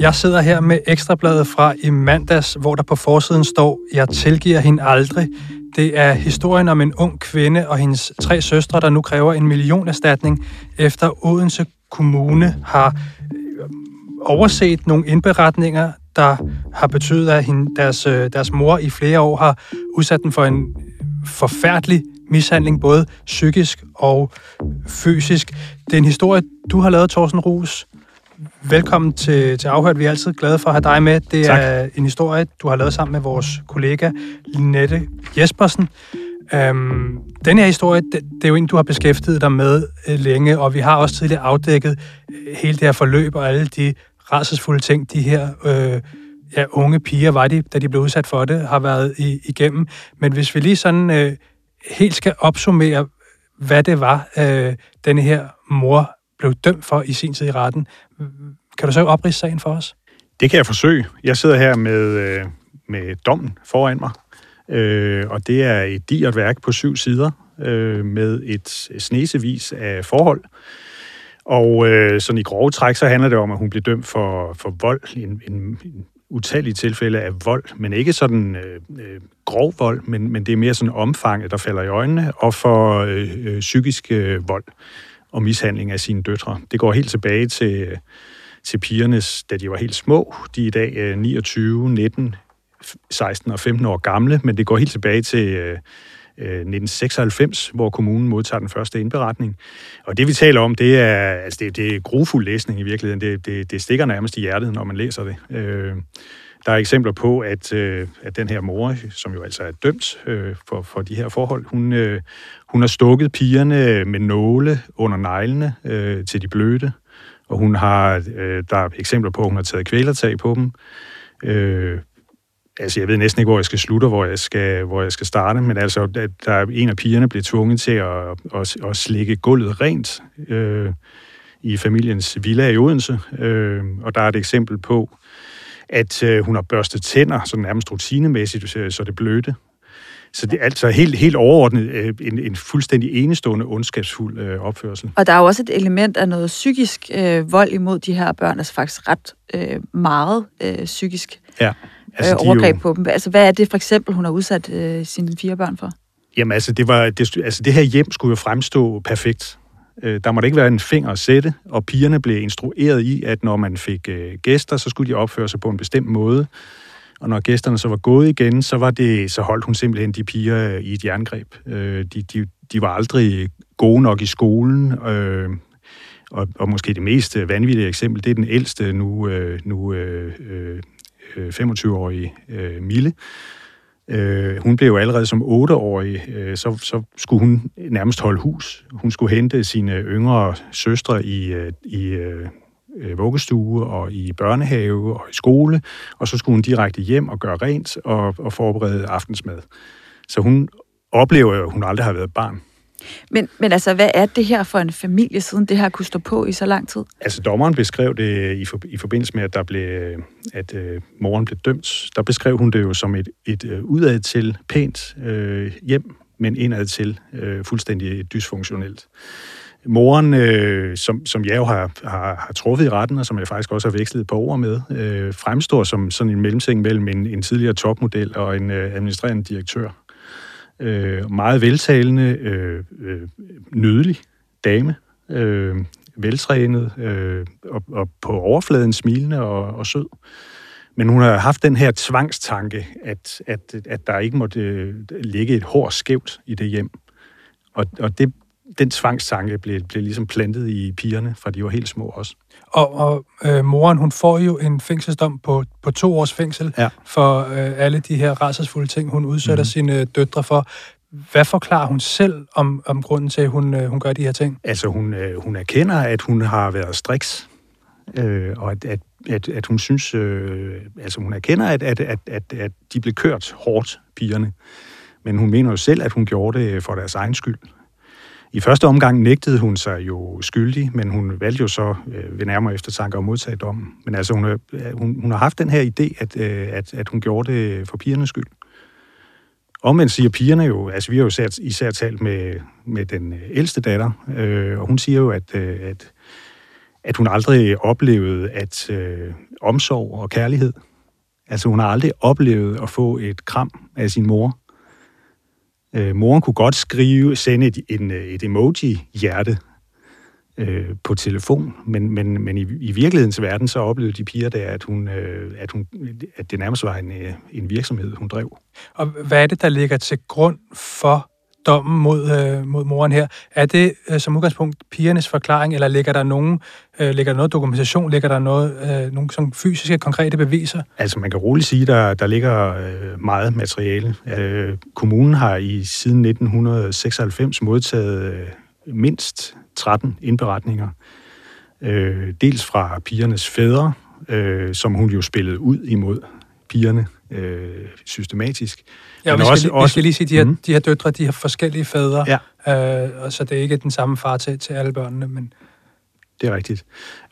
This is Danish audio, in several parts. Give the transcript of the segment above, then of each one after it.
Jeg sidder her med ekstrabladet fra i mandags, hvor der på forsiden står, jeg tilgiver hende aldrig. Det er historien om en ung kvinde og hendes tre søstre, der nu kræver en millionerstatning, efter Odense Kommune har øh, overset nogle indberetninger, der har betydet, at hende, deres, øh, deres mor i flere år har udsat den for en øh, forfærdelig mishandling, både psykisk og fysisk. Det er en historie, du har lavet, Thorsten Rus. Velkommen til, til Afhørt. Vi er altid glade for at have dig med. Det tak. er en historie, du har lavet sammen med vores kollega Linette Jespersen. Øhm, den her historie, det, det er jo en, du har beskæftiget dig med øh, længe, og vi har også tidligere afdækket øh, hele det her forløb og alle de rædselsfulde ting, de her øh, ja, unge piger, var de, da de blev udsat for det, har været i, igennem. Men hvis vi lige sådan øh, helt skal opsummere, hvad det var, øh, denne her mor blev dømt for i sin tid i retten, kan du så oprise sagen for os? Det kan jeg forsøge. Jeg sidder her med, øh, med dommen foran mig, øh, og det er et digert værk på syv sider øh, med et snesevis af forhold. Og øh, sådan i grove træk, så handler det om, at hun blev dømt for, for vold, en, en, en utallige tilfælde af vold, men ikke sådan øh, øh, grov vold, men, men det er mere sådan omfanget, der falder i øjnene, og for øh, øh, psykisk øh, vold og mishandling af sine døtre. Det går helt tilbage til, til pigernes, da de var helt små. De er i dag 29, 19, 16 og 15 år gamle, men det går helt tilbage til øh, øh, 1996, hvor kommunen modtager den første indberetning. Og det, vi taler om, det er, altså det, det er grufuld læsning i virkeligheden. Det, det, det stikker nærmest i hjertet, når man læser det. Øh, der er eksempler på, at, øh, at den her mor, som jo altså er dømt øh, for, for de her forhold, hun, øh, hun har stukket pigerne med nåle under neglene øh, til de bløde, og hun har, øh, der er eksempler på, at hun har taget kvælertag på dem. Øh, altså, jeg ved næsten ikke, hvor jeg skal slutte, hvor jeg skal, hvor jeg skal starte, men altså, der er en af pigerne blev tvunget til at, at, at slikke gulvet rent øh, i familiens villa i Odense, øh, og der er et eksempel på, at øh, hun har børstet tænder, så nærmest rutinemæssigt, øh, så det blødte. Så det er altså helt, helt overordnet øh, en, en fuldstændig enestående ondskabsfuld øh, opførsel. Og der er jo også et element af noget psykisk øh, vold imod de her børn, altså faktisk ret øh, meget øh, psykisk ja, altså, øh, overgreb jo... på dem. Altså hvad er det for eksempel, hun har udsat øh, sine fire børn for? Jamen altså det, var, det, altså, det her hjem skulle jo fremstå perfekt. Øh, der måtte ikke være en finger at sætte, og pigerne blev instrueret i, at når man fik øh, gæster, så skulle de opføre sig på en bestemt måde. Og når gæsterne så var gået igen, så, var det, så holdt hun simpelthen de piger øh, i et jerngreb. Øh, de, de, de var aldrig gode nok i skolen, øh, og, og måske det mest vanvittige eksempel, det er den ældste, nu, øh, nu øh, øh, 25-årige øh, Mille. Øh, hun blev jo allerede som 8-årig, øh, så, så skulle hun nærmest holde hus. Hun skulle hente sine yngre søstre i, øh, i øh, øh, vuggestue og i børnehave og i skole, og så skulle hun direkte hjem og gøre rent og, og forberede aftensmad. Så hun oplever, at hun aldrig har været barn. Men, men altså, hvad er det her for en familie, siden det her kunne stå på i så lang tid? Altså, dommeren beskrev det i, for, i forbindelse med, at, der blev, at øh, moren blev dømt. Der beskrev hun det jo som et, et øh, udad til pænt øh, hjem, men indad til øh, fuldstændig dysfunktionelt. Moren, øh, som, som jeg jo har, har, har truffet i retten, og som jeg faktisk også har vekslet på ord med, øh, fremstår som sådan en mellemting mellem en, en tidligere topmodel og en øh, administrerende direktør. Øh, meget veltalende, øh, øh, nydelig dame, øh, veltrænet øh, og, og på overfladen smilende og, og sød. Men hun har haft den her tvangstanke, at, at, at der ikke måtte øh, ligge et hår skævt i det hjem. Og, og det den tvangstanke blev, blev ligesom plantet i pigerne, fra de var helt små også. Og, og øh, moren, hun får jo en fængselsdom på, på to års fængsel ja. for øh, alle de her rædselsfulde ting, hun udsætter mm. sine døtre for. Hvad forklarer hun selv om, om grunden til, at hun, øh, hun gør de her ting? Altså, hun, øh, hun erkender, at hun har været striks, øh, og at, at, at, at hun synes, øh, altså hun erkender, at, at, at, at, at de blev kørt hårdt, pigerne. Men hun mener jo selv, at hun gjorde det for deres egen skyld. I første omgang nægtede hun sig jo skyldig, men hun valgte jo så øh, ved nærmere eftertanke at modtage dommen. Men altså, hun, øh, hun, hun har haft den her idé, at, øh, at, at hun gjorde det for pigernes skyld. Omvendt siger pigerne jo, altså vi har jo især, især talt med, med den øh, ældste datter, øh, og hun siger jo, at, øh, at, at hun aldrig oplevede at øh, omsorg og kærlighed. Altså hun har aldrig oplevet at få et kram af sin mor. Øh, moren kunne godt skrive, sende et, en, øh, et emoji-hjerte øh, på telefon, men, men, men i, i virkelighedens verden, så oplevede de piger der, at, hun, øh, at, hun, at det nærmest var en, øh, en virksomhed, hun drev. Og hvad er det, der ligger til grund for dommen mod, øh, mod moren her. Er det øh, som udgangspunkt pigernes forklaring, eller ligger der nogen, øh, ligger der noget dokumentation, ligger der noget, øh, nogle sådan fysiske, konkrete beviser? Altså man kan roligt sige, der der ligger øh, meget materiale. Øh, kommunen har i siden 1996 modtaget øh, mindst 13 indberetninger. Øh, dels fra pigernes fædre, øh, som hun jo spillede ud imod pigerne øh, systematisk. Ja, og vi, skal, også, lige, vi skal lige sige, at de her, mm. de her døtre, de har forskellige fædre, ja. øh, og så det er ikke den samme far til, til alle børnene, men... Det er rigtigt.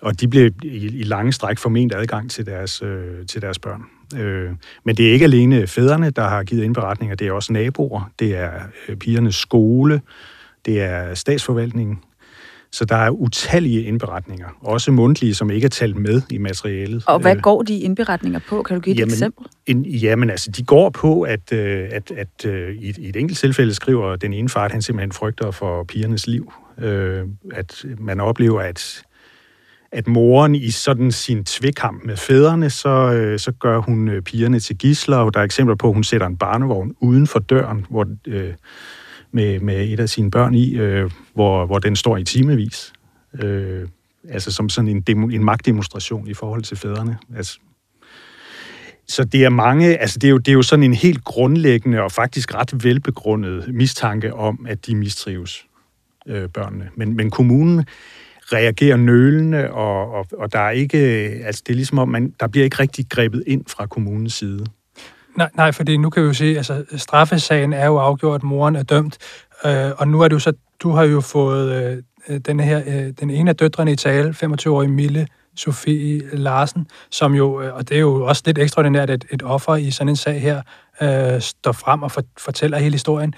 Og de blev i, i lange stræk forment adgang til deres, øh, til deres børn. Øh, men det er ikke alene fædrene, der har givet indberetninger, det er også naboer, det er øh, pigernes skole, det er statsforvaltningen, så der er utallige indberetninger, også mundtlige, som ikke er talt med i materialet. Og hvad øh, går de indberetninger på? Kan du give et jamen, eksempel? En, jamen altså, de går på, at, øh, at, at uh, i, et, i et enkelt tilfælde skriver den ene far, at han simpelthen frygter for pigernes liv. At man oplever, at at moren i sådan sin tvekamp med fædrene, så, så gør hun pigerne til gisler, og der er eksempler på, at hun sætter en barnevogn uden for døren, hvor uh, med, med et af sine børn i, øh, hvor, hvor den står i timevis. Øh, altså som sådan en, demo, en magtdemonstration i forhold til fædrene. Altså, så det er mange, altså det er, jo, det er jo sådan en helt grundlæggende og faktisk ret velbegrundet mistanke om, at de mistrives, øh, børnene. Men, men kommunen reagerer nølende, og, og, og der er ikke, altså det er ligesom om, man, der bliver ikke rigtig grebet ind fra kommunens side. Nej, nej, fordi nu kan vi jo se, altså straffesagen er jo afgjort, moren er dømt, øh, og nu er det jo så, du har jo fået øh, den her, øh, den ene af døtrene i tale, 25-årige Mille Sofie Larsen, som jo, øh, og det er jo også lidt ekstraordinært, at et offer i sådan en sag her øh, står frem og for, fortæller hele historien.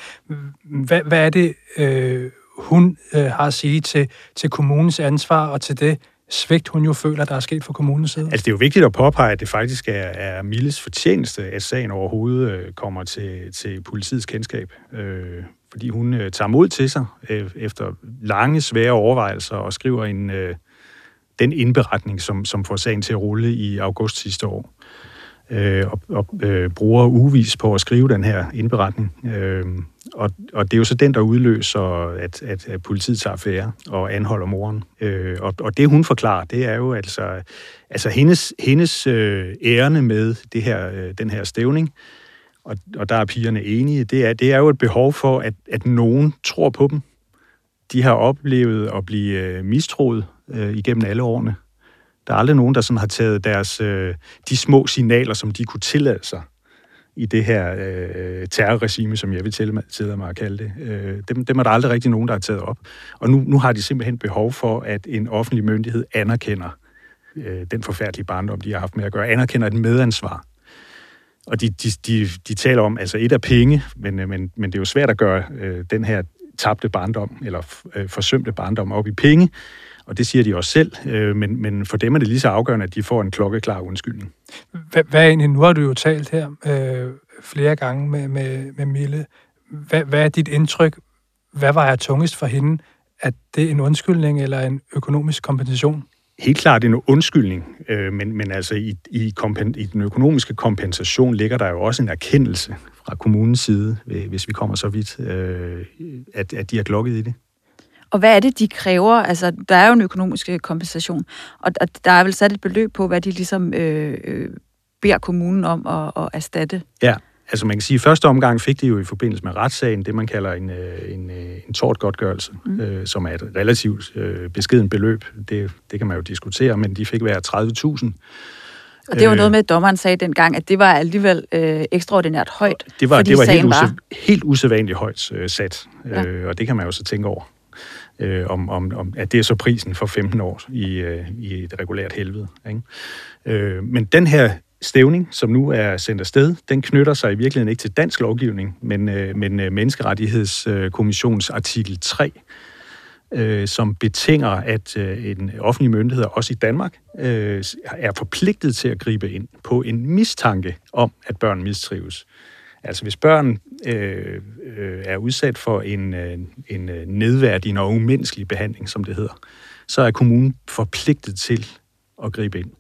Hvad, hvad er det, øh, hun øh, har at sige til, til kommunens ansvar og til det, svigt, hun jo føler, der er sket fra kommunens side? Altså, det er jo vigtigt at påpege, at det faktisk er, er Milles fortjeneste, at sagen overhovedet øh, kommer til, til politiets kendskab. Øh, fordi hun øh, tager mod til sig øh, efter lange, svære overvejelser og skriver en, øh, den indberetning, som, som får sagen til at rulle i august sidste år. Øh, og og øh, bruger uvis på at skrive den her indberetning. Øh, og, og det er jo så den, der udløser, at, at, at politiet tager affære og anholder moren. Øh, og, og det, hun forklarer, det er jo altså, altså hendes, hendes øh, ærende med det her, øh, den her stævning, og, og der er pigerne enige, det er, det er jo et behov for, at, at nogen tror på dem. De har oplevet at blive øh, mistroet øh, igennem alle årene. Der er aldrig nogen, der sådan har taget deres, øh, de små signaler, som de kunne tillade sig, i det her øh, terrorregime, som jeg vil tillade mig at kalde det. Øh, dem, dem er der aldrig rigtig nogen, der har taget op. Og nu, nu har de simpelthen behov for, at en offentlig myndighed anerkender øh, den forfærdelige barndom, de har haft med at gøre, anerkender et medansvar. Og de, de, de, de taler om, altså et af penge, men, øh, men, men det er jo svært at gøre øh, den her tabte barndom, eller øh, forsømte barndom op i penge, og det siger de også selv, øh, men, men for dem er det lige så afgørende, at de får en klokkeklar undskyldning. Hvad, hvad er egentlig, nu har du jo talt her øh, flere gange med, med, med Mille. Hvad, hvad er dit indtryk? Hvad var jeg tungest for hende? Er det en undskyldning eller en økonomisk kompensation? Helt klart en undskyldning, øh, men, men altså i, i, kompen, i den økonomiske kompensation ligger der jo også en erkendelse fra kommunens side, hvis vi kommer så vidt, øh, at, at de har glokket i det. Og hvad er det, de kræver? Altså, der er jo en økonomisk øh, kompensation, og der er vel sat et beløb på, hvad de ligesom øh, øh, beder kommunen om at, at erstatte. Ja, altså man kan sige, at første omgang fik de jo i forbindelse med retssagen det, man kalder en, øh, en, en tortgodtgørelse, mm. øh, som er et relativt øh, beskeden beløb. Det, det kan man jo diskutere, men de fik hver 30.000. Og det var noget med, at dommeren sagde dengang, at det var alligevel øh, ekstraordinært højt, Det var, det var helt, var... helt usædvanligt højt øh, sat, ja. øh, og det kan man jo så tænke over øh, om, om, om, at det er så prisen for 15 år i, øh, i et regulært helvede. Ikke? Øh, men den her stævning, som nu er sendt afsted, den knytter sig i virkeligheden ikke til dansk lovgivning, men, øh, men øh, artikel 3, øh, som betinger, at øh, en offentlig myndighed, også i Danmark, øh, er forpligtet til at gribe ind på en mistanke om, at børn mistrives. Altså hvis børn øh, øh, er udsat for en, øh, en øh, nedværdigende og umenneskelig behandling, som det hedder, så er kommunen forpligtet til at gribe ind.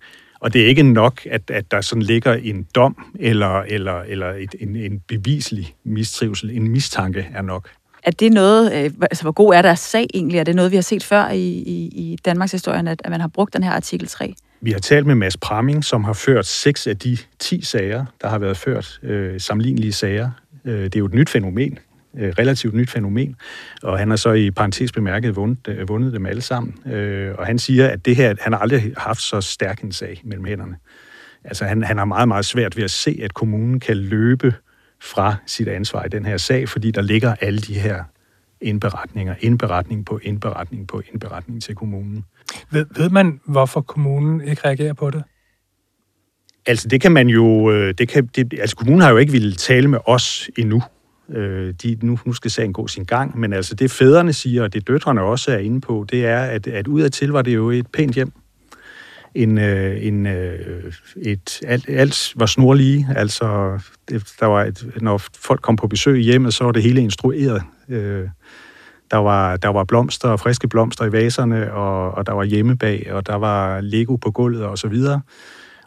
Og det er ikke nok, at, at der sådan ligger en dom eller, eller, eller et, en, en beviselig mistrivsel. En mistanke er nok. Er det noget, øh, altså hvor god er deres sag egentlig? Er det noget, vi har set før i, i, i Danmarks historie, at, at man har brugt den her artikel 3? Vi har talt med Mads Pramming, som har ført seks af de ti sager, der har været ført, øh, sammenlignelige sager. Øh, det er jo et nyt fænomen, øh, relativt nyt fænomen, og han har så i parentes bemærket vundet, øh, vundet dem alle sammen. Øh, og han siger, at det her, han har aldrig haft så stærk en sag mellem hænderne. Altså han, han har meget, meget svært ved at se, at kommunen kan løbe fra sit ansvar i den her sag, fordi der ligger alle de her indberetninger, indberetning på indberetning på indberetning til kommunen. Ved, ved man, hvorfor kommunen ikke reagerer på det? Altså, det kan man jo... øh, Det kan, det, altså, kommunen har jo ikke ville tale med os endnu. Øh, De, nu, nu skal sagen gå sin gang, men altså det fædrene siger, og det døtrene også er inde på, det er, at, at udadtil var det jo et pænt hjem. En, øh, en, øh, et, alt, alt var snorlige, altså det, der var et, når folk kom på besøg i hjemmet, så var det hele instrueret. Øh, der var, der var blomster, friske blomster i vaserne, og, og der var hjemmebag, og der var Lego på gulvet og så videre.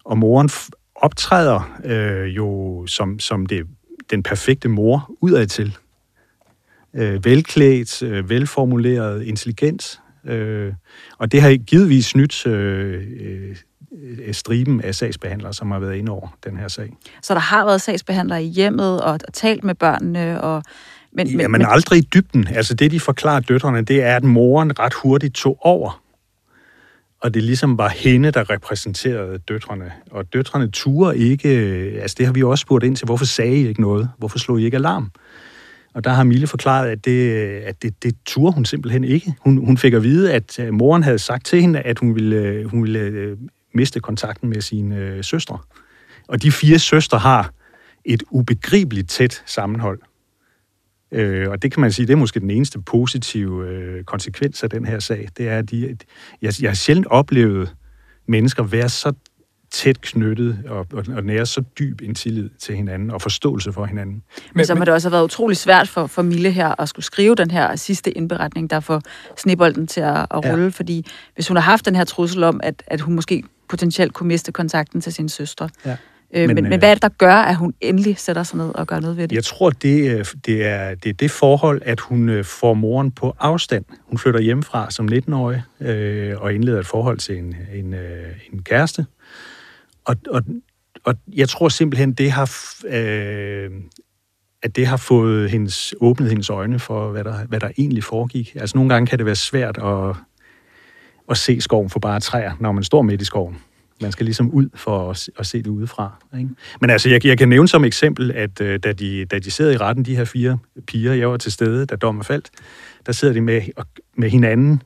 Og moren optræder øh, jo som, som det, den perfekte mor udadtil. Øh, velklædt, øh, velformuleret, intelligent. Øh, og det har givetvis snydt øh, øh, striben af sagsbehandlere, som har været inde over den her sag. Så der har været sagsbehandlere i hjemmet og, og talt med børnene, og, men, Men, Jamen aldrig i dybden. Altså det, de forklarer døtrene, det er, at moren ret hurtigt tog over. Og det ligesom var hende, der repræsenterede døtrene. Og døtrene turer ikke... Altså det har vi også spurgt ind til. Hvorfor sagde I ikke noget? Hvorfor slog I ikke alarm? Og der har Mille forklaret, at det, at det, det turde hun simpelthen ikke. Hun, hun fik at vide, at øh, moren havde sagt til hende, at hun ville, øh, hun ville øh, miste kontakten med sine øh, søstre. Og de fire søstre har et ubegribeligt tæt sammenhold. Øh, og det kan man sige, det er måske den eneste positive øh, konsekvens af den her sag. Det er, at de, jeg, jeg har sjældent oplevet mennesker være så tæt knyttet og, og, og nære så dyb en tillid til hinanden og forståelse for hinanden. Men, så må det også have været utrolig svært for, for Mille her at skulle skrive den her sidste indberetning, der får snebolden til at, at rulle, ja. fordi hvis hun har haft den her trussel om, at, at hun måske potentielt kunne miste kontakten til sine søstre. Ja. Øh, men, Men, men, men øh, hvad er det, der gør, at hun endelig sætter sig ned og gør noget ved det? Jeg tror, det, øh, det, er, det er det forhold, at hun øh, får moren på afstand. Hun flytter hjemmefra som 19-årig øh, og indleder et forhold til en, en, en kæreste. Og, og, og jeg tror simpelthen, det har, øh, at det har fået hendes, åbnet hendes øjne for, hvad der, hvad der egentlig foregik. Altså nogle gange kan det være svært at, at se skoven for bare træer, når man står midt i skoven. Man skal ligesom ud for at, se- at se det udefra. Ikke? Men altså, jeg, jeg kan nævne som eksempel, at øh, da, de, da de sidder i retten, de her fire piger, jeg var til stede, da dommen faldt, der sidder de med, og- med hinanden,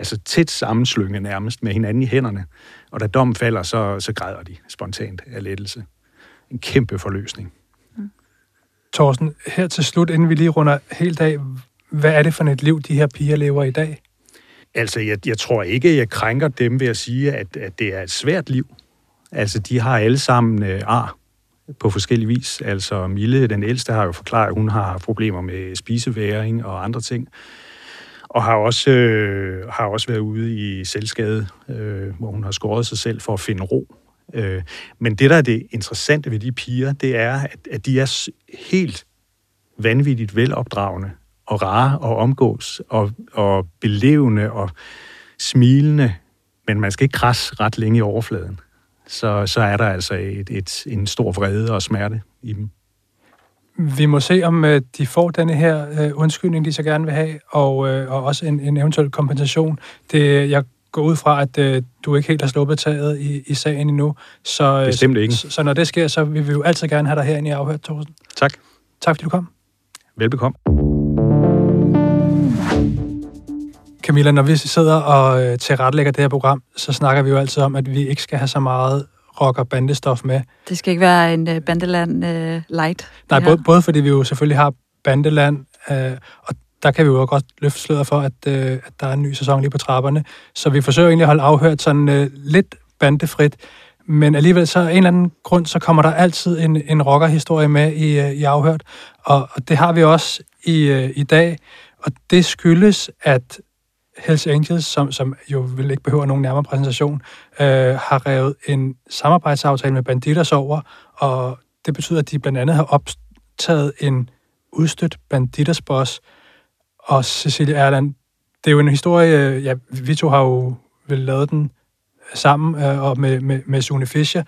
altså tæt sammenslynget nærmest, med hinanden i hænderne. Og da dommen falder, så, så græder de spontant af lettelse. En kæmpe forløsning. Torsten, her til slut, inden vi lige runder helt af, hvad er det for et liv, de her piger lever i dag? Altså, jeg, jeg tror ikke, jeg krænker dem ved at sige, at, at det er et svært liv. Altså, de har alle sammen øh, ar på forskellige vis. Altså, Mille, den ældste, har jo forklaret, at hun har problemer med spiseværing og andre ting. Og har også, øh, har også været ude i selvskade, øh, hvor hun har skåret sig selv for at finde ro. Øh, men det, der er det interessante ved de piger, det er, at, at de er helt vanvittigt velopdragende og rare og omgås og, og belevende og smilende, men man skal ikke krasse ret længe i overfladen. Så, så er der altså et, et, en stor vrede og smerte i dem. Vi må se, om øh, de får denne her øh, undskyldning, de så gerne vil have, og, øh, og også en, en eventuel kompensation. Det, jeg går ud fra, at øh, du ikke helt har sluppet taget i, i sagen endnu. Så, Bestemt ikke. Så, så når det sker, så vil vi jo altid gerne have dig herinde i afhørt, Thorsten. Tak. Tak fordi du kom. Velbekomme. Camilla, når vi sidder og øh, tilrettelægger det her program, så snakker vi jo altid om, at vi ikke skal have så meget rock- og bandestof med. Det skal ikke være en uh, bandeland uh, light. Nej, både, både fordi vi jo selvfølgelig har bandeland, øh, og der kan vi jo godt løfte sløret for, at, øh, at der er en ny sæson lige på trapperne. Så vi forsøger egentlig at holde afhørt sådan øh, lidt bandefrit, men alligevel så af en eller anden grund, så kommer der altid en, en rockerhistorie med i, øh, i afhørt, og, og det har vi også i, øh, i dag, og det skyldes, at Hells Angels, som, som jo vil ikke behøver nogen nærmere præsentation, øh, har revet en samarbejdsaftale med Banditas over, og det betyder, at de blandt andet har optaget en udstødt Banditas boss, og Cecilie Erland. Det er jo en historie, ja, vi to har jo vel lavet den sammen øh, og med, med, med Sune Fischer.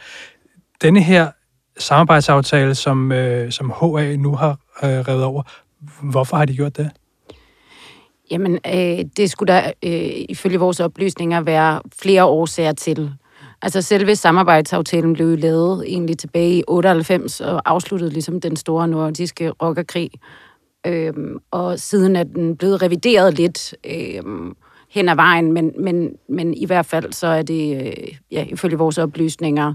Denne her samarbejdsaftale, som, øh, som HA nu har øh, revet over, hvorfor har de gjort det? Jamen, øh, det skulle der øh, ifølge vores oplysninger være flere årsager til. Altså selve samarbejdsaftalen blev lavet egentlig tilbage i 98 og afsluttede ligesom den store nordiske rockerkrig. Øhm, og siden er den blevet revideret lidt øhm, hen ad vejen, men, men, men i hvert fald så er det, øh, ja, ifølge vores oplysninger,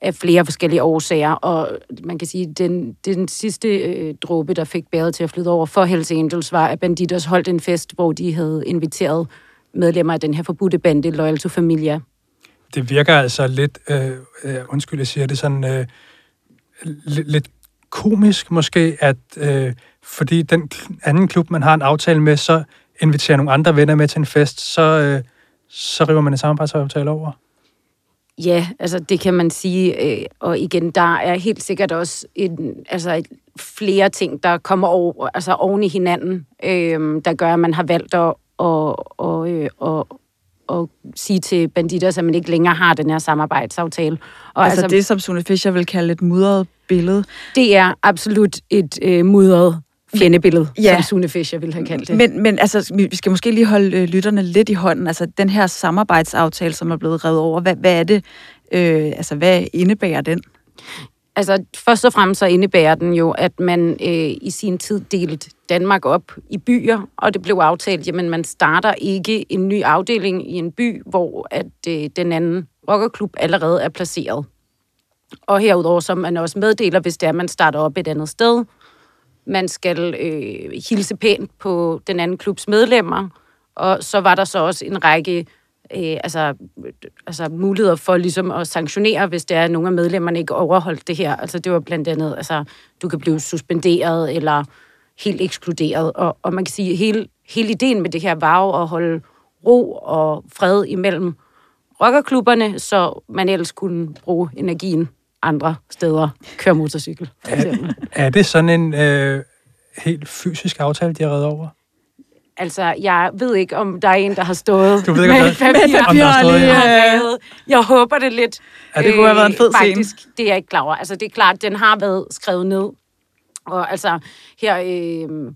af flere forskellige årsager, og man kan sige, at den, den sidste øh, dråbe, der fik bæret til at flyde over for Hells Angels, var, at Banditos holdt en fest, hvor de havde inviteret medlemmer af den her forbudte bande, Loyal to Familia. Det virker altså lidt, øh, øh undskyld, jeg siger det sådan, øh, lidt, lidt komisk måske, at øh, fordi den anden klub, man har en aftale med, så inviterer nogle andre venner med til en fest, så, øh, så river man en samarbejdsaftale over. Ja, altså det kan man sige. Øh, og igen, der er helt sikkert også en, altså flere ting, der kommer over, altså oven i hinanden, øh, der gør, at man har valgt at, og, og, øh, og, og sige til banditter, at man ikke længere har den her samarbejdsaftale. Og altså, altså det, som Sune Fischer vil kalde et mudret billede? Det er absolut et øh, mudret fjendebillede, ja. som Sune Fischer ville have kaldt det. Men, men altså, vi skal måske lige holde øh, lytterne lidt i hånden. Altså, den her samarbejdsaftale, som er blevet revet over, hvad, hvad er det, øh, altså, hvad indebærer den? Altså, først og fremmest så indebærer den jo, at man øh, i sin tid delte Danmark op i byer, og det blev aftalt, jamen man starter ikke en ny afdeling i en by, hvor at øh, den anden rockerklub allerede er placeret. Og herudover så man også meddeler, hvis det er, at man starter op et andet sted, man skal øh, hilse pænt på den anden klubs medlemmer, og så var der så også en række øh, altså, altså muligheder for ligesom at sanktionere, hvis det er, at nogle af medlemmerne ikke overholdt det her. Altså det var blandt andet, altså du kan blive suspenderet eller helt ekskluderet. Og, og man kan sige, at hele, hele ideen med det her var jo at holde ro og fred imellem rockerklubberne, så man ellers kunne bruge energien andre steder køre motorcykel. Er, er det sådan en øh, helt fysisk aftale, de har reddet over? Altså, jeg ved ikke, om der er en, der har stået du ved ikke, med. Med papir om stået, ja. Jeg håber det lidt. Ja, det kunne have været en fed scene. Faktisk, det er jeg ikke klar over. Altså, det er klart, den har været skrevet ned. Og altså, her... Øh,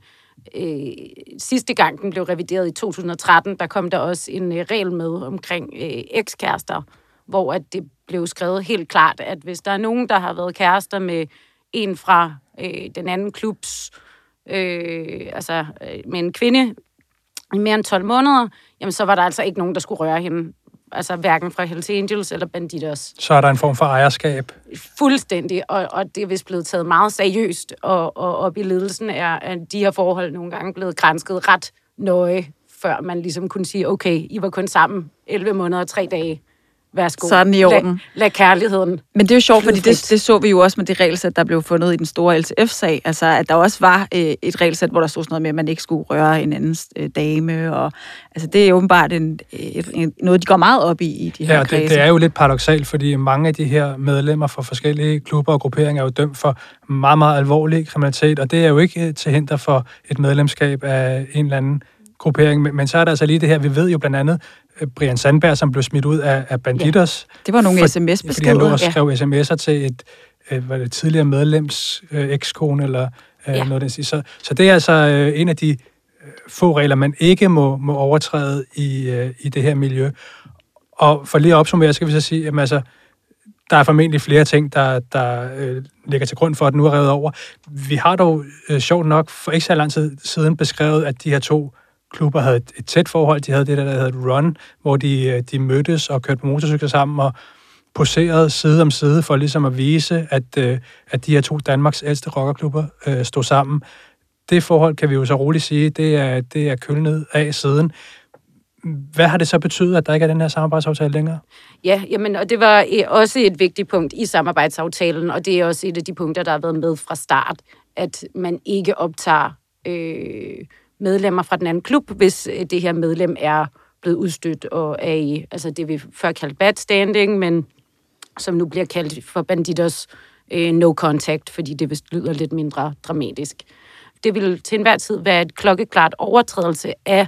øh, sidste gang den blev revideret i 2013, der kom der også en øh, regel med omkring øh, ekskærester, hvor at det blev skrevet helt klart, at hvis der er nogen, der har været kærester med en fra øh, den anden klubs, øh, altså øh, med en kvinde i mere end 12 måneder, jamen så var der altså ikke nogen, der skulle røre hende. Altså hverken fra Hells Angels eller Banditos. Så er der en form for ejerskab? Fuldstændig, og, og det er vist blevet taget meget seriøst, og, og op i ledelsen er at de her forhold nogle gange blevet grænsket ret nøje, før man ligesom kunne sige, okay, I var kun sammen 11 måneder og 3 dage værsgo. Så er den i orden. Lad, lad kærligheden Men det er jo sjovt, fordi det, det så vi jo også med det regelsæt, der blev fundet i den store LTF-sag. Altså, at der også var øh, et regelsæt, hvor der stod sådan noget med, at man ikke skulle røre en anden øh, dame. Og, altså, det er åbenbart en, en, noget, de går meget op i, i de her ja, det, det er jo lidt paradoxalt, fordi mange af de her medlemmer fra forskellige klubber og grupperinger er jo dømt for meget, meget alvorlig kriminalitet, og det er jo ikke øh, til hinder for et medlemskab af en eller anden gruppering. Men, men så er der altså lige det her, vi ved jo blandt andet, Brian Sandberg, som blev smidt ud af, af Banditos. Ja, det var nogle sms-beskeder. Fordi han lå og skrev ja. sms'er til et øh, var det tidligere medlems øh, ekskone, eller øh, ja. noget den så, så det er altså øh, en af de øh, få regler, man ikke må, må overtræde i, øh, i det her miljø. Og for lige at opsummere, skal vi så sige, at altså, der er formentlig flere ting, der, der øh, ligger til grund for, at den nu er revet over. Vi har dog øh, sjovt nok for ikke så lang tid siden beskrevet, at de her to klubber havde et, et tæt forhold. De havde det, der, der hedder Run, hvor de, øh, de mødtes og kørte på motorcykler sammen og poserede side om side for ligesom at vise, at, øh, at de her to Danmarks ældste rockerklubber øh, stod sammen. det forhold kan vi jo så roligt sige, det er, det er kølnet af siden. Hvad har det så betydet, at der ikke er den her samarbejdsaftale længere? Ja, jamen, og det var øh, også et vigtigt punkt i samarbejdsaftalen, og det er også et af de punkter, der har været med fra start, at man ikke optager øh, medlemmer fra den anden klub, hvis øh, det her medlem er blevet udstødt og er i, altså det vi før kaldte bad standing, men som nu bliver kaldt for banditers øh, no contact, fordi det vist lyder lidt mindre dramatisk. Det vil til enhver tid være et klokkeklart overtrædelse af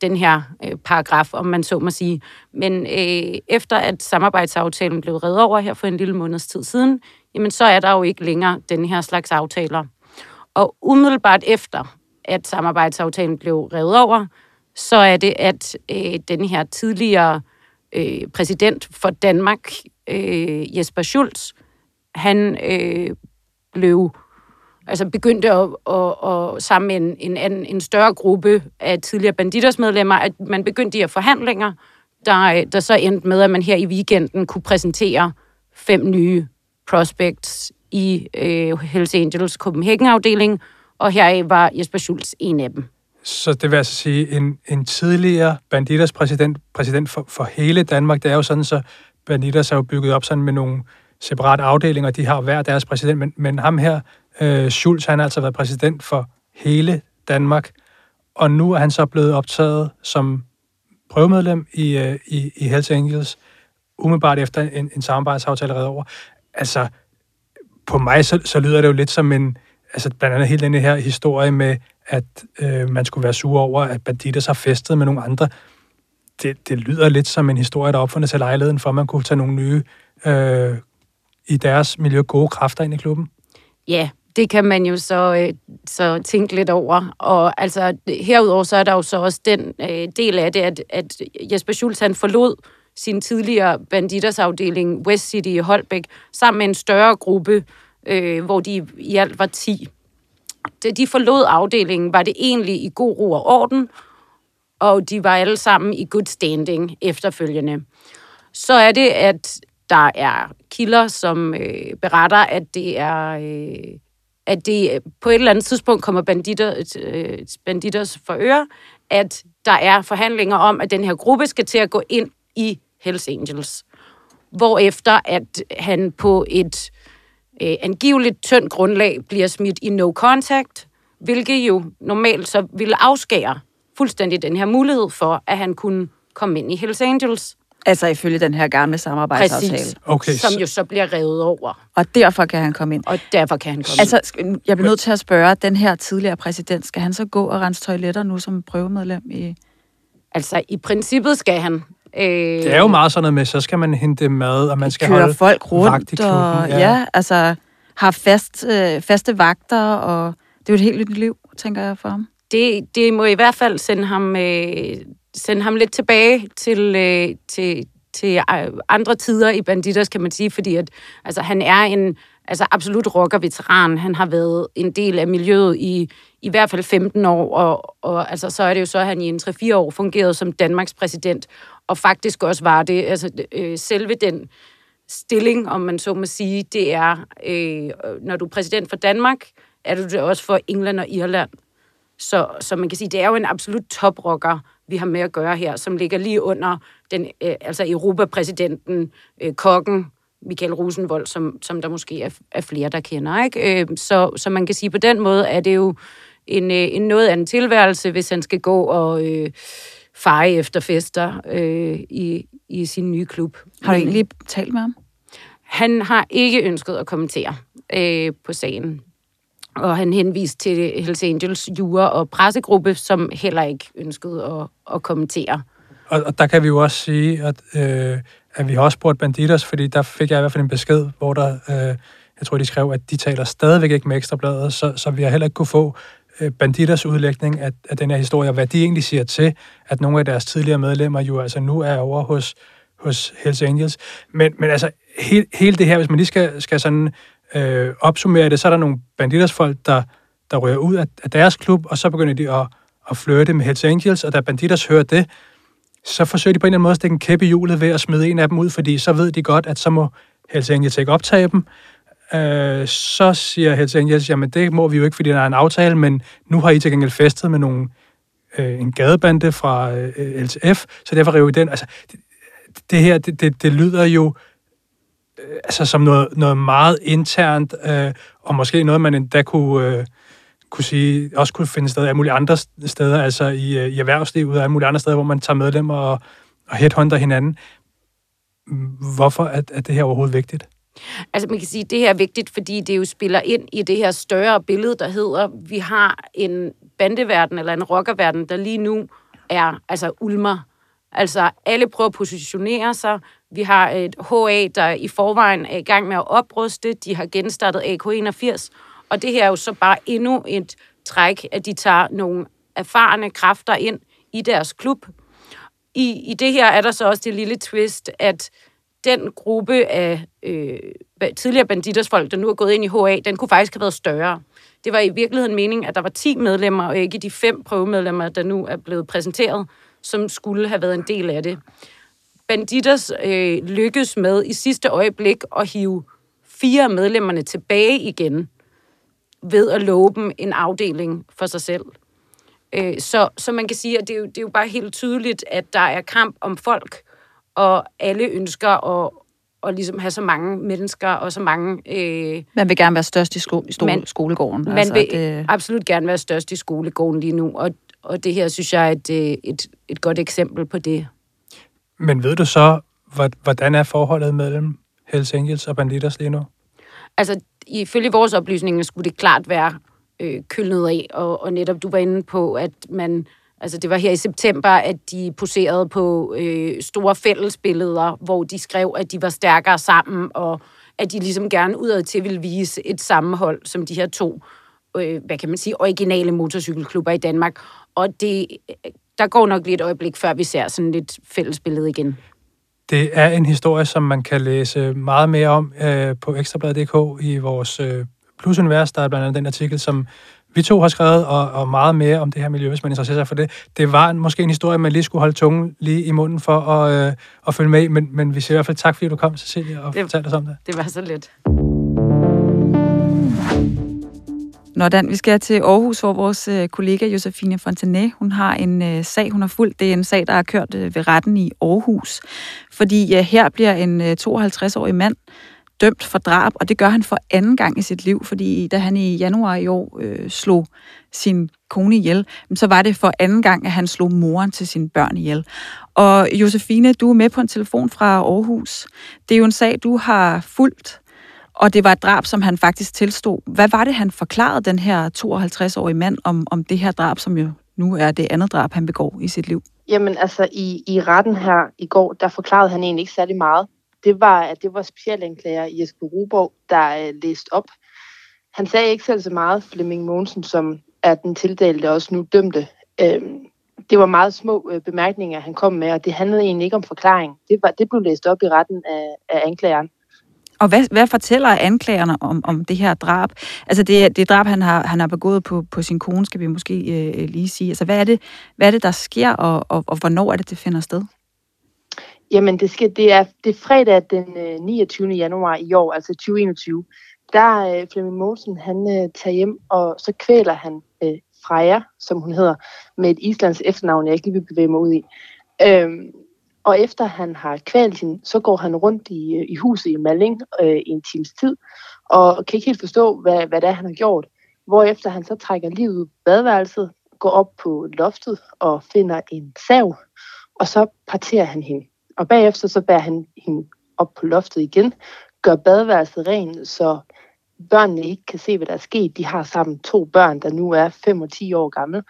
den her øh, paragraf, om man så må sige. Men øh, efter at samarbejdsaftalen blev reddet over her for en lille måneds tid siden, jamen så er der jo ikke længere den her slags aftaler. Og umiddelbart efter, at samarbejdsaftalen blev revet over, så er det, at øh, den her tidligere øh, præsident for Danmark, øh, Jesper Schulz, han øh, blev altså begyndte at, at, at sammen med en, en, en større gruppe af tidligere banditersmedlemmer, at man begyndte de her forhandlinger, der, øh, der så endte med, at man her i weekenden kunne præsentere fem nye prospects i øh, Hells Angels Copenhagen-afdeling, og her var Jesper Schulz en af dem. Så det vil altså sige, en, en tidligere banditers præsident, præsident for, for hele Danmark, det er jo sådan, så banditers er jo bygget op sådan med nogle separate afdelinger, de har hver deres præsident, men, men ham her, øh, Schulz, han har altså været præsident for hele Danmark, og nu er han så blevet optaget som prøvemedlem i, øh, i, i Hells Angels, umiddelbart efter en, en samarbejdsaftale reddet over. Altså, på mig så, så lyder det jo lidt som en, altså blandt andet hele den her historie med, at øh, man skulle være sur over, at banditter har festet med nogle andre. Det, det lyder lidt som en historie, der opfundet til lejligheden, for at man kunne tage nogle nye, øh, i deres miljø, gode kræfter ind i klubben. Ja, det kan man jo så, øh, så tænke lidt over. Og altså, herudover så er der jo så også den øh, del af det, at, at Jesper Schultz han forlod sin tidligere banditersafdeling West City i Holbæk sammen med en større gruppe, øh, hvor de i alt var 10. Da de forlod afdelingen, var det egentlig i god ro og orden, og de var alle sammen i good standing efterfølgende. Så er det, at der er kilder, som øh, beretter, at det er... Øh, at det på et eller andet tidspunkt kommer banditter, øh, banditters for øre, at der er forhandlinger om, at den her gruppe skal til at gå ind i Hells Angels. Hvorefter at han på et øh, angiveligt tyndt grundlag bliver smidt i no contact, hvilket jo normalt så ville afskære fuldstændig den her mulighed for, at han kunne komme ind i Hells Angels. Altså ifølge den her gamle samarbejdsaftale. Præcis. Okay, Som så- jo så bliver revet over. Og derfor kan han komme ind. Og derfor kan han komme Altså, sk- jeg bliver nødt til at spørge, den her tidligere præsident, skal han så gå og rense toiletter nu som prøvemedlem i... Altså, i princippet skal han. Øh, Det er jo meget sådan noget med, så skal man hente mad, og man skal holde folk vagt i rundt, klubben, og ja. ja. altså har fast, øh, faste vagter, og det er jo et helt nyt liv, tænker jeg for ham. det, det må i hvert fald sende ham, øh, sende ham lidt tilbage til, øh, til, til øh, andre tider i Banditers, kan man sige, fordi at, altså, han er en altså, absolut rocker-veteran. Han har været en del af miljøet i i hvert fald 15 år, og, og altså, så er det jo så, at han i en 3-4 år fungerede som Danmarks præsident, og faktisk også var det, altså øh, selve den stilling, om man så må sige, det er, øh, når du er præsident for Danmark, er du det også for England og Irland. Så, så man kan sige, det er jo en absolut toprocker, vi har med at gøre her, som ligger lige under den, øh, altså Europapræsidenten, øh, kokken, Michael Rosenvold, som, som der måske er, er flere, der kender. Ikke? Øh, så, så man kan sige, på den måde er det jo en, øh, en noget anden tilværelse, hvis han skal gå og øh, feje efter fester øh, i, i sin nye klub. Har du egentlig talt med ham? Han har ikke ønsket at kommentere øh, på sagen. Og han henviste til Hells Angels jura- og pressegruppe, som heller ikke ønskede at, at kommentere. Og, og der kan vi jo også sige, at, øh, at vi har også spurgt Banditers, fordi der fik jeg i hvert fald en besked, hvor der, øh, jeg tror, de skrev, at de taler stadigvæk ikke med Ekstrabladet, så, så vi har heller ikke kunne få Øh, banditters udlægning af, af den her historie, og hvad de egentlig siger til, at nogle af deres tidligere medlemmer jo altså nu er over hos, hos Hells Angels. Men, men altså, he, hele det her, hvis man lige skal, skal sådan øh, opsummere det, så er der nogle banditters folk, der, der rører ud af, af deres klub, og så begynder de at, at flirte med Hells Angels, og da banditters hører det, så forsøger de på en eller anden måde at stikke en kæppe i hjulet ved at smide en af dem ud, fordi så ved de godt, at så må Hells Angels ikke optage dem øh, så siger Hells Angels, jamen det må vi jo ikke, fordi der er en aftale, men nu har I til gengæld festet med nogle, øh, en gadebande fra øh, LTF, så derfor river vi den. Altså, det, det her, det, det, det lyder jo øh, altså som noget, noget meget internt, øh, og måske noget, man endda kunne, øh, kunne sige, også kunne finde sted af mulige andre steder, altså i, øh, i erhvervslivet og mulige andre steder, hvor man tager medlemmer og, og headhunter hinanden. Hvorfor er, er det her overhovedet vigtigt? Altså man kan sige, at det her er vigtigt, fordi det jo spiller ind i det her større billede, der hedder, vi har en bandeverden eller en rockerverden, der lige nu er altså ulmer. Altså alle prøver at positionere sig. Vi har et HA, der i forvejen er i gang med at opruste. De har genstartet AK81. Og det her er jo så bare endnu et træk, at de tager nogle erfarne kræfter ind i deres klub. I, i det her er der så også det lille twist, at den gruppe af øh, tidligere banditersfolk, der nu er gået ind i HA, den kunne faktisk have været større. Det var i virkeligheden meningen, at der var 10 medlemmer, og ikke de fem prøvemedlemmer, der nu er blevet præsenteret, som skulle have været en del af det. Banditers øh, lykkedes med i sidste øjeblik at hive fire af medlemmerne tilbage igen, ved at love dem en afdeling for sig selv. Øh, så, så man kan sige, at det er, jo, det er jo bare helt tydeligt, at der er kamp om folk, og alle ønsker at, at ligesom have så mange mennesker og så mange... Øh, man vil gerne være størst i, sko- i stole- man, skolegården. Man altså, vil det... absolut gerne være størst i skolegården lige nu, og, og det her synes jeg er et, øh, et, et godt eksempel på det. Men ved du så, hvordan er forholdet mellem Hells Angels og Banditers lige nu? Altså, ifølge vores oplysninger skulle det klart være øh, kølnet af, og, og netop du var inde på, at man Altså det var her i september, at de poserede på øh, store fællesbilleder, hvor de skrev, at de var stærkere sammen, og at de ligesom gerne udad til ville vise et sammenhold, som de her to, øh, hvad kan man sige, originale motorcykelklubber i Danmark. Og det, der går nok lige et øjeblik, før vi ser sådan et fællesbillede igen. Det er en historie, som man kan læse meget mere om øh, på ekstrabladet.dk i vores øh, plusunivers. Der er blandt andet den artikel, som vi to har skrevet, og, og meget mere om det her miljø, hvis man interesserer sig for det. Det var en, måske en historie, man lige skulle holde tungen lige i munden for at, øh, at følge med men, men vi siger i hvert fald tak, fordi du kom, Cecilia, og det, fortalte os om det. Det var så lidt. Nå, Dan, vi skal til Aarhus, hvor vores øh, kollega Josefine Fontanet, hun har en øh, sag, hun har fulgt. Det er en sag, der er kørt øh, ved retten i Aarhus. Fordi øh, her bliver en øh, 52-årig mand dømt for drab, og det gør han for anden gang i sit liv, fordi da han i januar i år øh, slog sin kone ihjel, så var det for anden gang, at han slog moren til sine børn ihjel. Og Josefine, du er med på en telefon fra Aarhus. Det er jo en sag, du har fulgt, og det var et drab, som han faktisk tilstod. Hvad var det, han forklarede den her 52-årige mand om, om det her drab, som jo nu er det andet drab, han begår i sit liv? Jamen altså, i, i retten her i går, der forklarede han egentlig ikke særlig meget det var, at det var specialanklager Jesper Ruborg, der øh, læste op. Han sagde ikke selv så meget, Flemming Mogensen, som er den tildelte også nu dømte. Øh, det var meget små øh, bemærkninger, han kom med, og det handlede egentlig ikke om forklaring. Det, var, det blev læst op i retten af, af anklageren. Og hvad, hvad fortæller anklagerne om, om det her drab? Altså det, det drab, han har, han har begået på, på sin kone, skal vi måske øh, lige sige. Altså hvad er, det, hvad er det, der sker, og, og, og hvornår er det, det finder sted? Jamen, det, skal, det, er, det er fredag den øh, 29. Januar i år, altså 2021. Der er øh, Flemming Mogensen, han øh, tager hjem, og så kvæler han øh, Freja, som hun hedder, med et islands efternavn, jeg ikke lige vil bevæge mig ud i. Øhm, og efter han har kvalt hende, så går han rundt i, øh, i huset i Malling øh, i en times tid, og kan ikke helt forstå, hvad, hvad det er, han har gjort. Hvorefter han så trækker livet ud badeværelset, går op på loftet og finder en sav, og så parterer han hende. Og bagefter så bærer han hende op på loftet igen, gør badeværelset rent, så børnene ikke kan se, hvad der er sket. De har sammen to børn, der nu er 5 og 10 år gamle.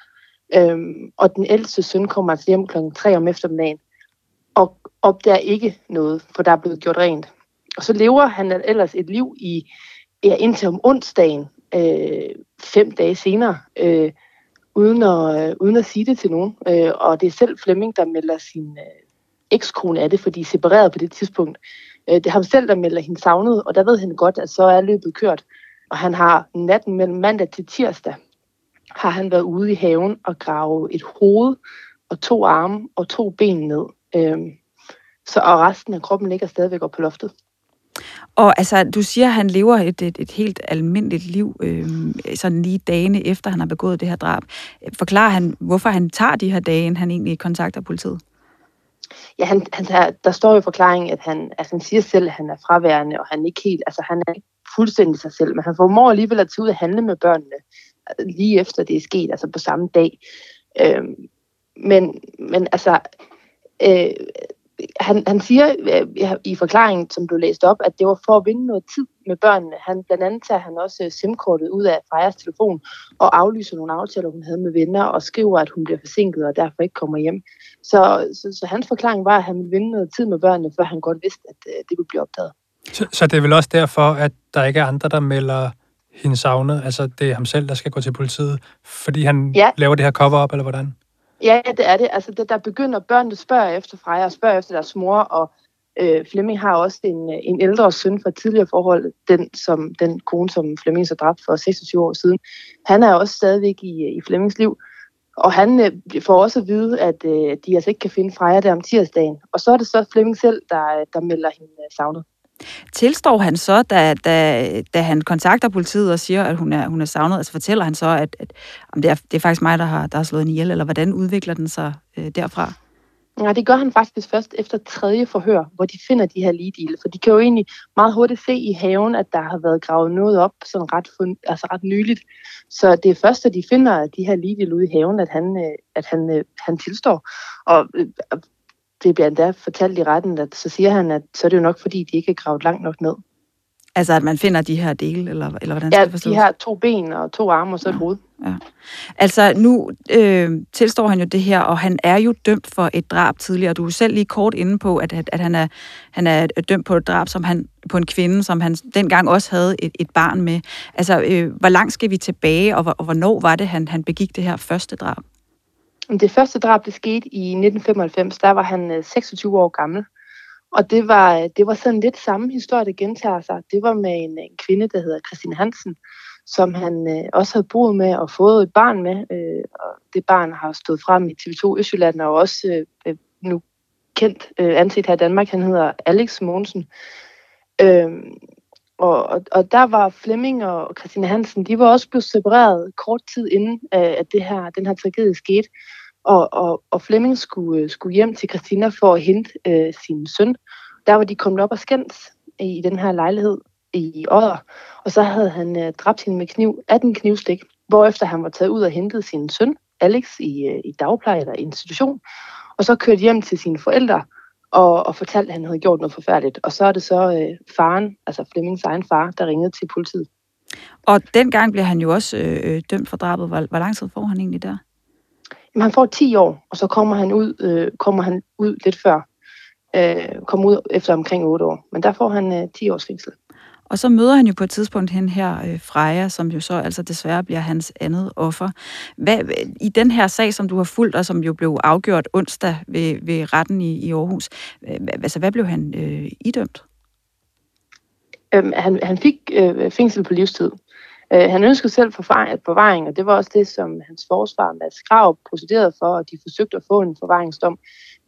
Øhm, og den ældste søn kommer altså hjem klokken 3 om eftermiddagen og opdager ikke noget, for der er blevet gjort rent. Og så lever han ellers et liv i ja, indtil om onsdagen, øh, fem dage senere, øh, uden, at, øh, uden at sige det til nogen. Øh, og det er selv Flemming, der melder sin, øh, ekskone af det, fordi de er separeret på det tidspunkt. Øh, det er ham selv, der melder hende savnet, og der ved han godt, at så er løbet kørt. Og han har natten mellem mandag til tirsdag, har han været ude i haven og grave et hoved og to arme og to ben ned. Øhm, så og resten af kroppen ligger stadigvæk op på loftet. Og altså, du siger, at han lever et, et, et helt almindeligt liv, øh, sådan lige dagene efter, han har begået det her drab. Forklarer han, hvorfor han tager de her dage, inden han egentlig kontakter politiet? Ja, han, han, der står jo i forklaringen, at han, altså, han siger selv, at han er fraværende, og han er ikke helt, altså han er ikke fuldstændig sig selv, men han formår alligevel at tage ud og handle med børnene altså, lige efter det er sket, altså på samme dag. Øhm, men, men altså, øh, han, han siger øh, i forklaringen, som blev læst op, at det var for at vinde noget tid med børnene. Han, blandt andet tager han også øh, SIM-kortet ud af Frejas telefon og aflyser nogle aftaler, hun havde med venner, og skriver, at hun bliver forsinket og derfor ikke kommer hjem. Så, så, så hans forklaring var, at han ville vinde noget tid med børnene, før han godt vidste, at øh, det ville blive opdaget. Så, så det er vel også derfor, at der ikke er andre, der melder hende savnet? Altså, det er ham selv, der skal gå til politiet, fordi han ja. laver det her cover-up, eller hvordan? Ja, det er det. Altså, det, der begynder børnene spørger efter Freja og spørger efter deres mor, og øh, Flemming har også en, øh, en ældre søn fra tidligere forhold, den, som, den kone, som Flemming så dræbt for 26 år siden. Han er også stadigvæk i, øh, i Flemmings liv, og han øh, får også at vide, at øh, de altså ikke kan finde Freja der om tirsdagen. Og så er det så Flemming selv, der, øh, der melder hende savnet. Tilstår han så, da, da, da han kontakter politiet og siger, at hun er, hun er savnet, altså fortæller han så, at, at om det, er, det er faktisk mig, der har, der har slået en ihjel, eller hvordan udvikler den sig øh, derfra? Ja, det gør han faktisk først efter tredje forhør, hvor de finder de her ligedele. For de kan jo egentlig meget hurtigt se i haven, at der har været gravet noget op sådan ret, fund, altså ret nyligt. Så det er først, at de finder de her ligedele ude i haven, at han, øh, at han, øh, han tilstår. Og øh, det bliver endda fortalt i retten, at så siger han, at så er det jo nok, fordi de ikke er gravet langt nok ned. Altså, at man finder de her dele, eller, eller hvordan skal det forstås? de her to ben og to arme og så et ja. hoved. Ja. Altså, nu øh, tilstår han jo det her, og han er jo dømt for et drab tidligere. Du er selv lige kort inde på, at, at, at han, er, han er dømt på et drab som han, på en kvinde, som han dengang også havde et, et barn med. Altså, øh, hvor langt skal vi tilbage, og, og hvornår var det, han, han begik det her første drab? Det første drab, det skete i 1995, der var han øh, 26 år gammel. Og det var, øh, det var sådan lidt samme historie, der gentager sig. Det var med en, en kvinde, der hedder Christine Hansen, som han øh, også havde boet med og fået et barn med. Øh, og det barn har stået frem i TV2 Østjylland og også øh, nu kendt øh, anset her i Danmark. Han hedder Alex Mogensen. Øh, og, og, og der var Flemming og Christine Hansen, de var også blevet separeret kort tid inden, øh, at det her, den her tragedie skete. Og, og, og Flemming skulle, øh, skulle hjem til Christina for at hente øh, sin søn. Der var de kommet op og skændt i den her lejlighed i Odder. Og så havde han øh, dræbt hende med kniv, 18 knivstik, hvorefter han var taget ud og hentet sin søn, Alex, i, øh, i dagpleje eller institution. Og så kørte hjem til sine forældre og, og fortalte, at han havde gjort noget forfærdeligt. Og så er det så øh, faren, altså Flemmings egen far, der ringede til politiet. Og dengang blev han jo også øh, øh dømt for drabet. Hvor, hvor lang tid får han egentlig der? Han får 10 år, og så kommer han ud, øh, kommer han ud lidt før. Øh, kommer ud efter omkring 8 år. Men der får han øh, 10 års fængsel. Og så møder han jo på et tidspunkt hen her øh, Freja, som jo så altså desværre bliver hans andet offer. Hvad, I den her sag, som du har fulgt, og som jo blev afgjort onsdag ved, ved retten i, i Aarhus, øh, altså hvad blev han øh, idømt? Øhm, han, han fik øh, fængsel på livstid. Øh, han ønskede selv forvaring, og det var også det, som hans forsvar, Mads Grav, procederede for, og de forsøgte at få en forvaringsdom.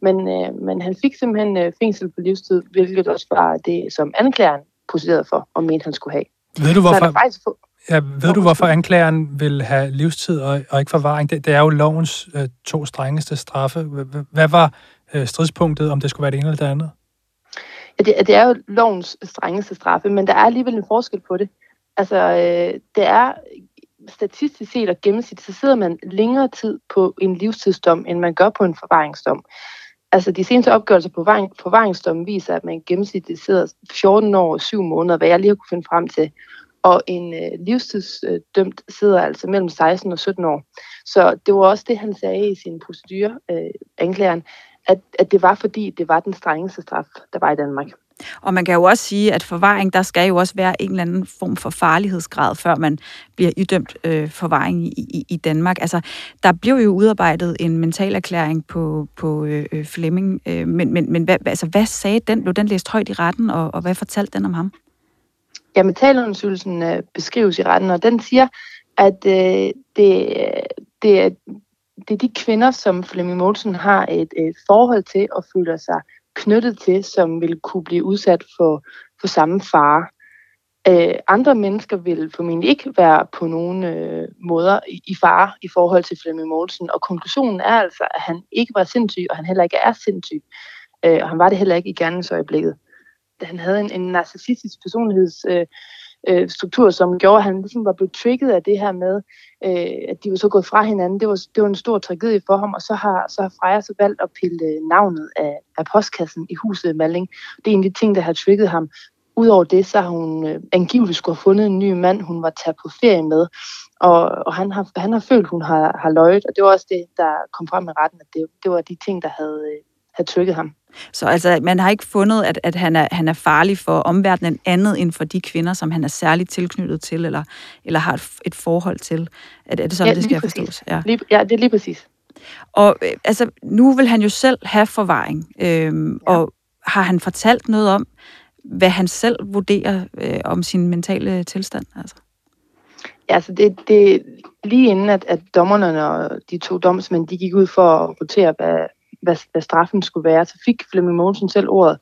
Men, øh, men han fik simpelthen øh, fængsel på livstid, hvilket også var det, som anklageren procederede for, og mente, han skulle have. Ved du, hvorfor, faktisk ja, ved du, hvorfor anklageren vil have livstid og, og ikke forvaring? Det, det er jo lovens øh, to strengeste straffe. Hvad var øh, stridspunktet, om det skulle være det ene eller det andet? Ja, det, det er jo lovens strengeste straffe, men der er alligevel en forskel på det. Altså, øh, det er statistisk set og gennemsnit, så sidder man længere tid på en livstidsdom, end man gør på en forvaringsdom. Altså, de seneste opgørelser på forvaringsdommen viser, at man gennemsnitligt sidder 14 år og 7 måneder, hvad jeg lige har kunne finde frem til. Og en øh, livstidsdømt sidder altså mellem 16 og 17 år. Så det var også det, han sagde i sin procedure, øh, anklageren, at, at det var fordi, det var den strengeste straf, der var i Danmark. Og man kan jo også sige, at forvaring, der skal jo også være en eller anden form for farlighedsgrad, før man bliver idømt øh, forvaring i, i, i Danmark. Altså, der blev jo udarbejdet en mental erklæring på, på øh, øh Flemming, øh, men, men, men hvad, altså, hvad sagde den? Blev den læst højt i retten, og, og hvad fortalte den om ham? Ja, mentalundersøgelsen øh, beskrives i retten, og den siger, at øh, det, det, er, det er de kvinder, som Flemming Mogensen har et, et forhold til og føler sig knyttet til, som vil kunne blive udsat for, for samme fare. Øh, andre mennesker vil formentlig ikke være på nogen øh, måder i, i fare i forhold til Flemming Mogensen, og konklusionen er altså, at han ikke var sindssyg, og han heller ikke er sindssyg. Øh, og han var det heller ikke i gerningsøjeblikket. Han havde en, en narcissistisk personligheds... Øh, øh, struktur, som gjorde, at han ligesom var blevet trigget af det her med, øh, at de var så gået fra hinanden. Det var, det var en stor tragedie for ham, og så har, så har Freja så valgt at pille øh, navnet af, af postkassen i huset Malling. Det er en af de ting, der har trigget ham. Udover det, så har hun øh, angiveligt skulle have fundet en ny mand, hun var taget på ferie med, og, og han, har, han har følt, hun har, har løjet, og det var også det, der kom frem i retten, at det, det var de ting, der havde, øh, havde trykket ham. Så altså, man har ikke fundet, at, at han, er, han er farlig for omverdenen andet end for de kvinder, som han er særligt tilknyttet til, eller, eller har et, et forhold til. Er, er det sådan, ja, det skal præcis. forstås? Ja. Lige, ja, det er lige præcis. Og øh, altså, nu vil han jo selv have forvaring, øhm, ja. og har han fortalt noget om, hvad han selv vurderer øh, om sin mentale tilstand? Altså? Ja, altså det, det lige inden, at, at dommerne og de to domsmænd, de gik ud for at votere, hvad, hvad, hvad straffen skulle være, så fik Flemming Mogensen selv ordet.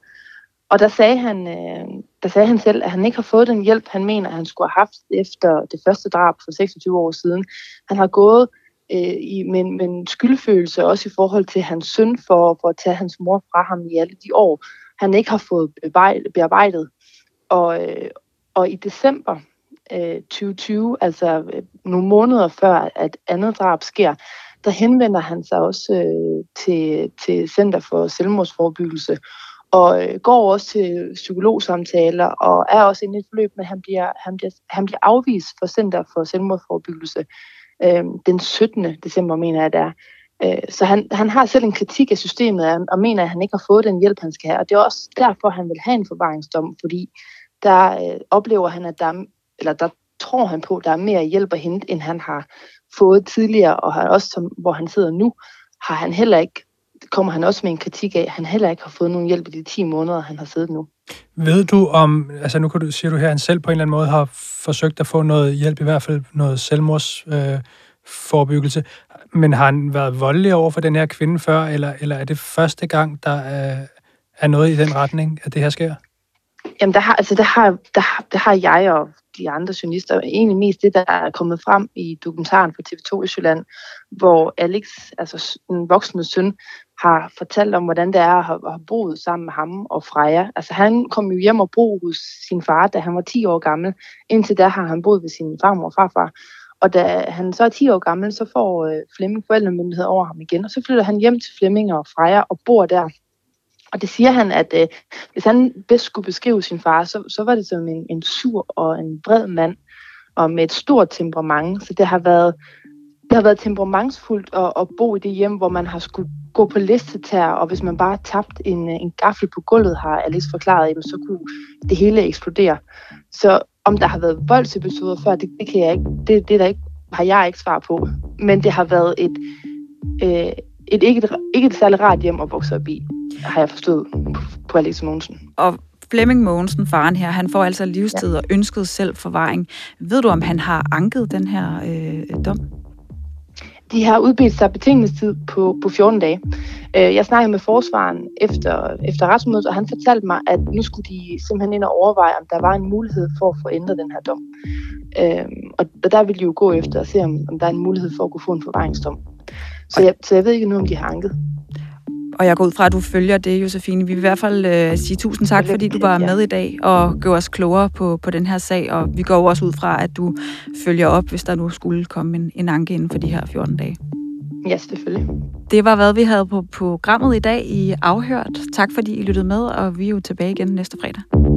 Og der sagde, han, øh, der sagde han selv, at han ikke har fået den hjælp, han mener, han skulle have haft efter det første drab for 26 år siden. Han har gået øh, i, med, med en skyldfølelse, også i forhold til hans søn, for, for at tage hans mor fra ham i alle de år, han ikke har fået bearbejdet. Og, øh, og i december øh, 2020, altså øh, nogle måneder før, at andet drab sker, der henvender han sig også øh, til, til Center for Selvmordsforbyggelse, og øh, går også til psykologsamtaler, og er også inde i et forløb, men han bliver, han bliver, han bliver afvist for Center for Selvmordsforbyggelse øh, den 17. december, mener jeg, det er. Øh, så han, han har selv en kritik af systemet, og mener, at han ikke har fået den hjælp, han skal have. Og det er også derfor, han vil have en forvaringsdom, fordi der øh, oplever han, at der, eller der tror han på, at der er mere hjælp at hente, end han har fået tidligere, og har også, som, hvor han sidder nu, har han heller ikke, kommer han også med en kritik af, at han heller ikke har fået nogen hjælp i de 10 måneder, han har siddet nu. Ved du om, altså nu kan du, siger du her, at han selv på en eller anden måde har forsøgt at få noget hjælp, i hvert fald noget selvmordsforebyggelse, øh, men har han været voldelig over for den her kvinde før, eller, eller er det første gang, der er, er noget i den retning, at det her sker? Jamen, der har, altså, der har, der, har, der har jeg og de andre journalister egentlig mest det, der er kommet frem i dokumentaren på TV2 i Jylland, hvor Alex, altså en voksne søn, har fortalt om, hvordan det er at have boet sammen med ham og Freja. Altså han kom jo hjem og boede hos sin far, da han var 10 år gammel. Indtil da har han boet ved sin farmor og farfar. Og da han så er 10 år gammel, så får øh, Flemming forældremyndighed over ham igen, og så flytter han hjem til Flemming og Freja og bor der. Og det siger han, at øh, hvis han bedst skulle beskrive sin far, så, så var det som en, en sur og en vred mand, og med et stort temperament. Så det har været, det har været temperamentsfuldt at, at bo i det hjem, hvor man har skulle gå på listetær, og hvis man bare tabt en, øh, en gaffel på gulvet, har Alice forklaret, jamen, så kunne det hele eksplodere. Så om der har været voldsepisoder før, det, det, kan jeg ikke, det, det der ikke, har jeg ikke svar på. Men det har været et, øh, et ikke, et, ikke et særligt rart hjem at vokse op i, har jeg forstået på Alex Mogensen. Og Flemming Mogensen, faren her, han får altså livstid ja. og ønsket selv forvaring. Ved du, om han har anket den her øh, dom? De har udbedt sig betingelsestid på, på 14 dage. Øh, jeg snakkede med forsvaren efter, efter retsmødet, og han fortalte mig, at nu skulle de simpelthen ind og overveje, om der var en mulighed for at få ændret den her dom. Øh, og der vil de jo gå efter og se, om, om der er en mulighed for at kunne få en forvaringsdom. Så jeg, så jeg ved ikke nu, om de har anket. Og jeg går ud fra, at du følger det, Josefine. Vi vil i hvert fald uh, sige tusind tak, fordi du var med i dag og gør os klogere på, på den her sag. Og vi går også ud fra, at du følger op, hvis der nu skulle komme en, en anke inden for de her 14 dage. Ja, selvfølgelig. Det var, hvad vi havde på programmet i dag i Afhørt. Tak, fordi I lyttede med, og vi er jo tilbage igen næste fredag.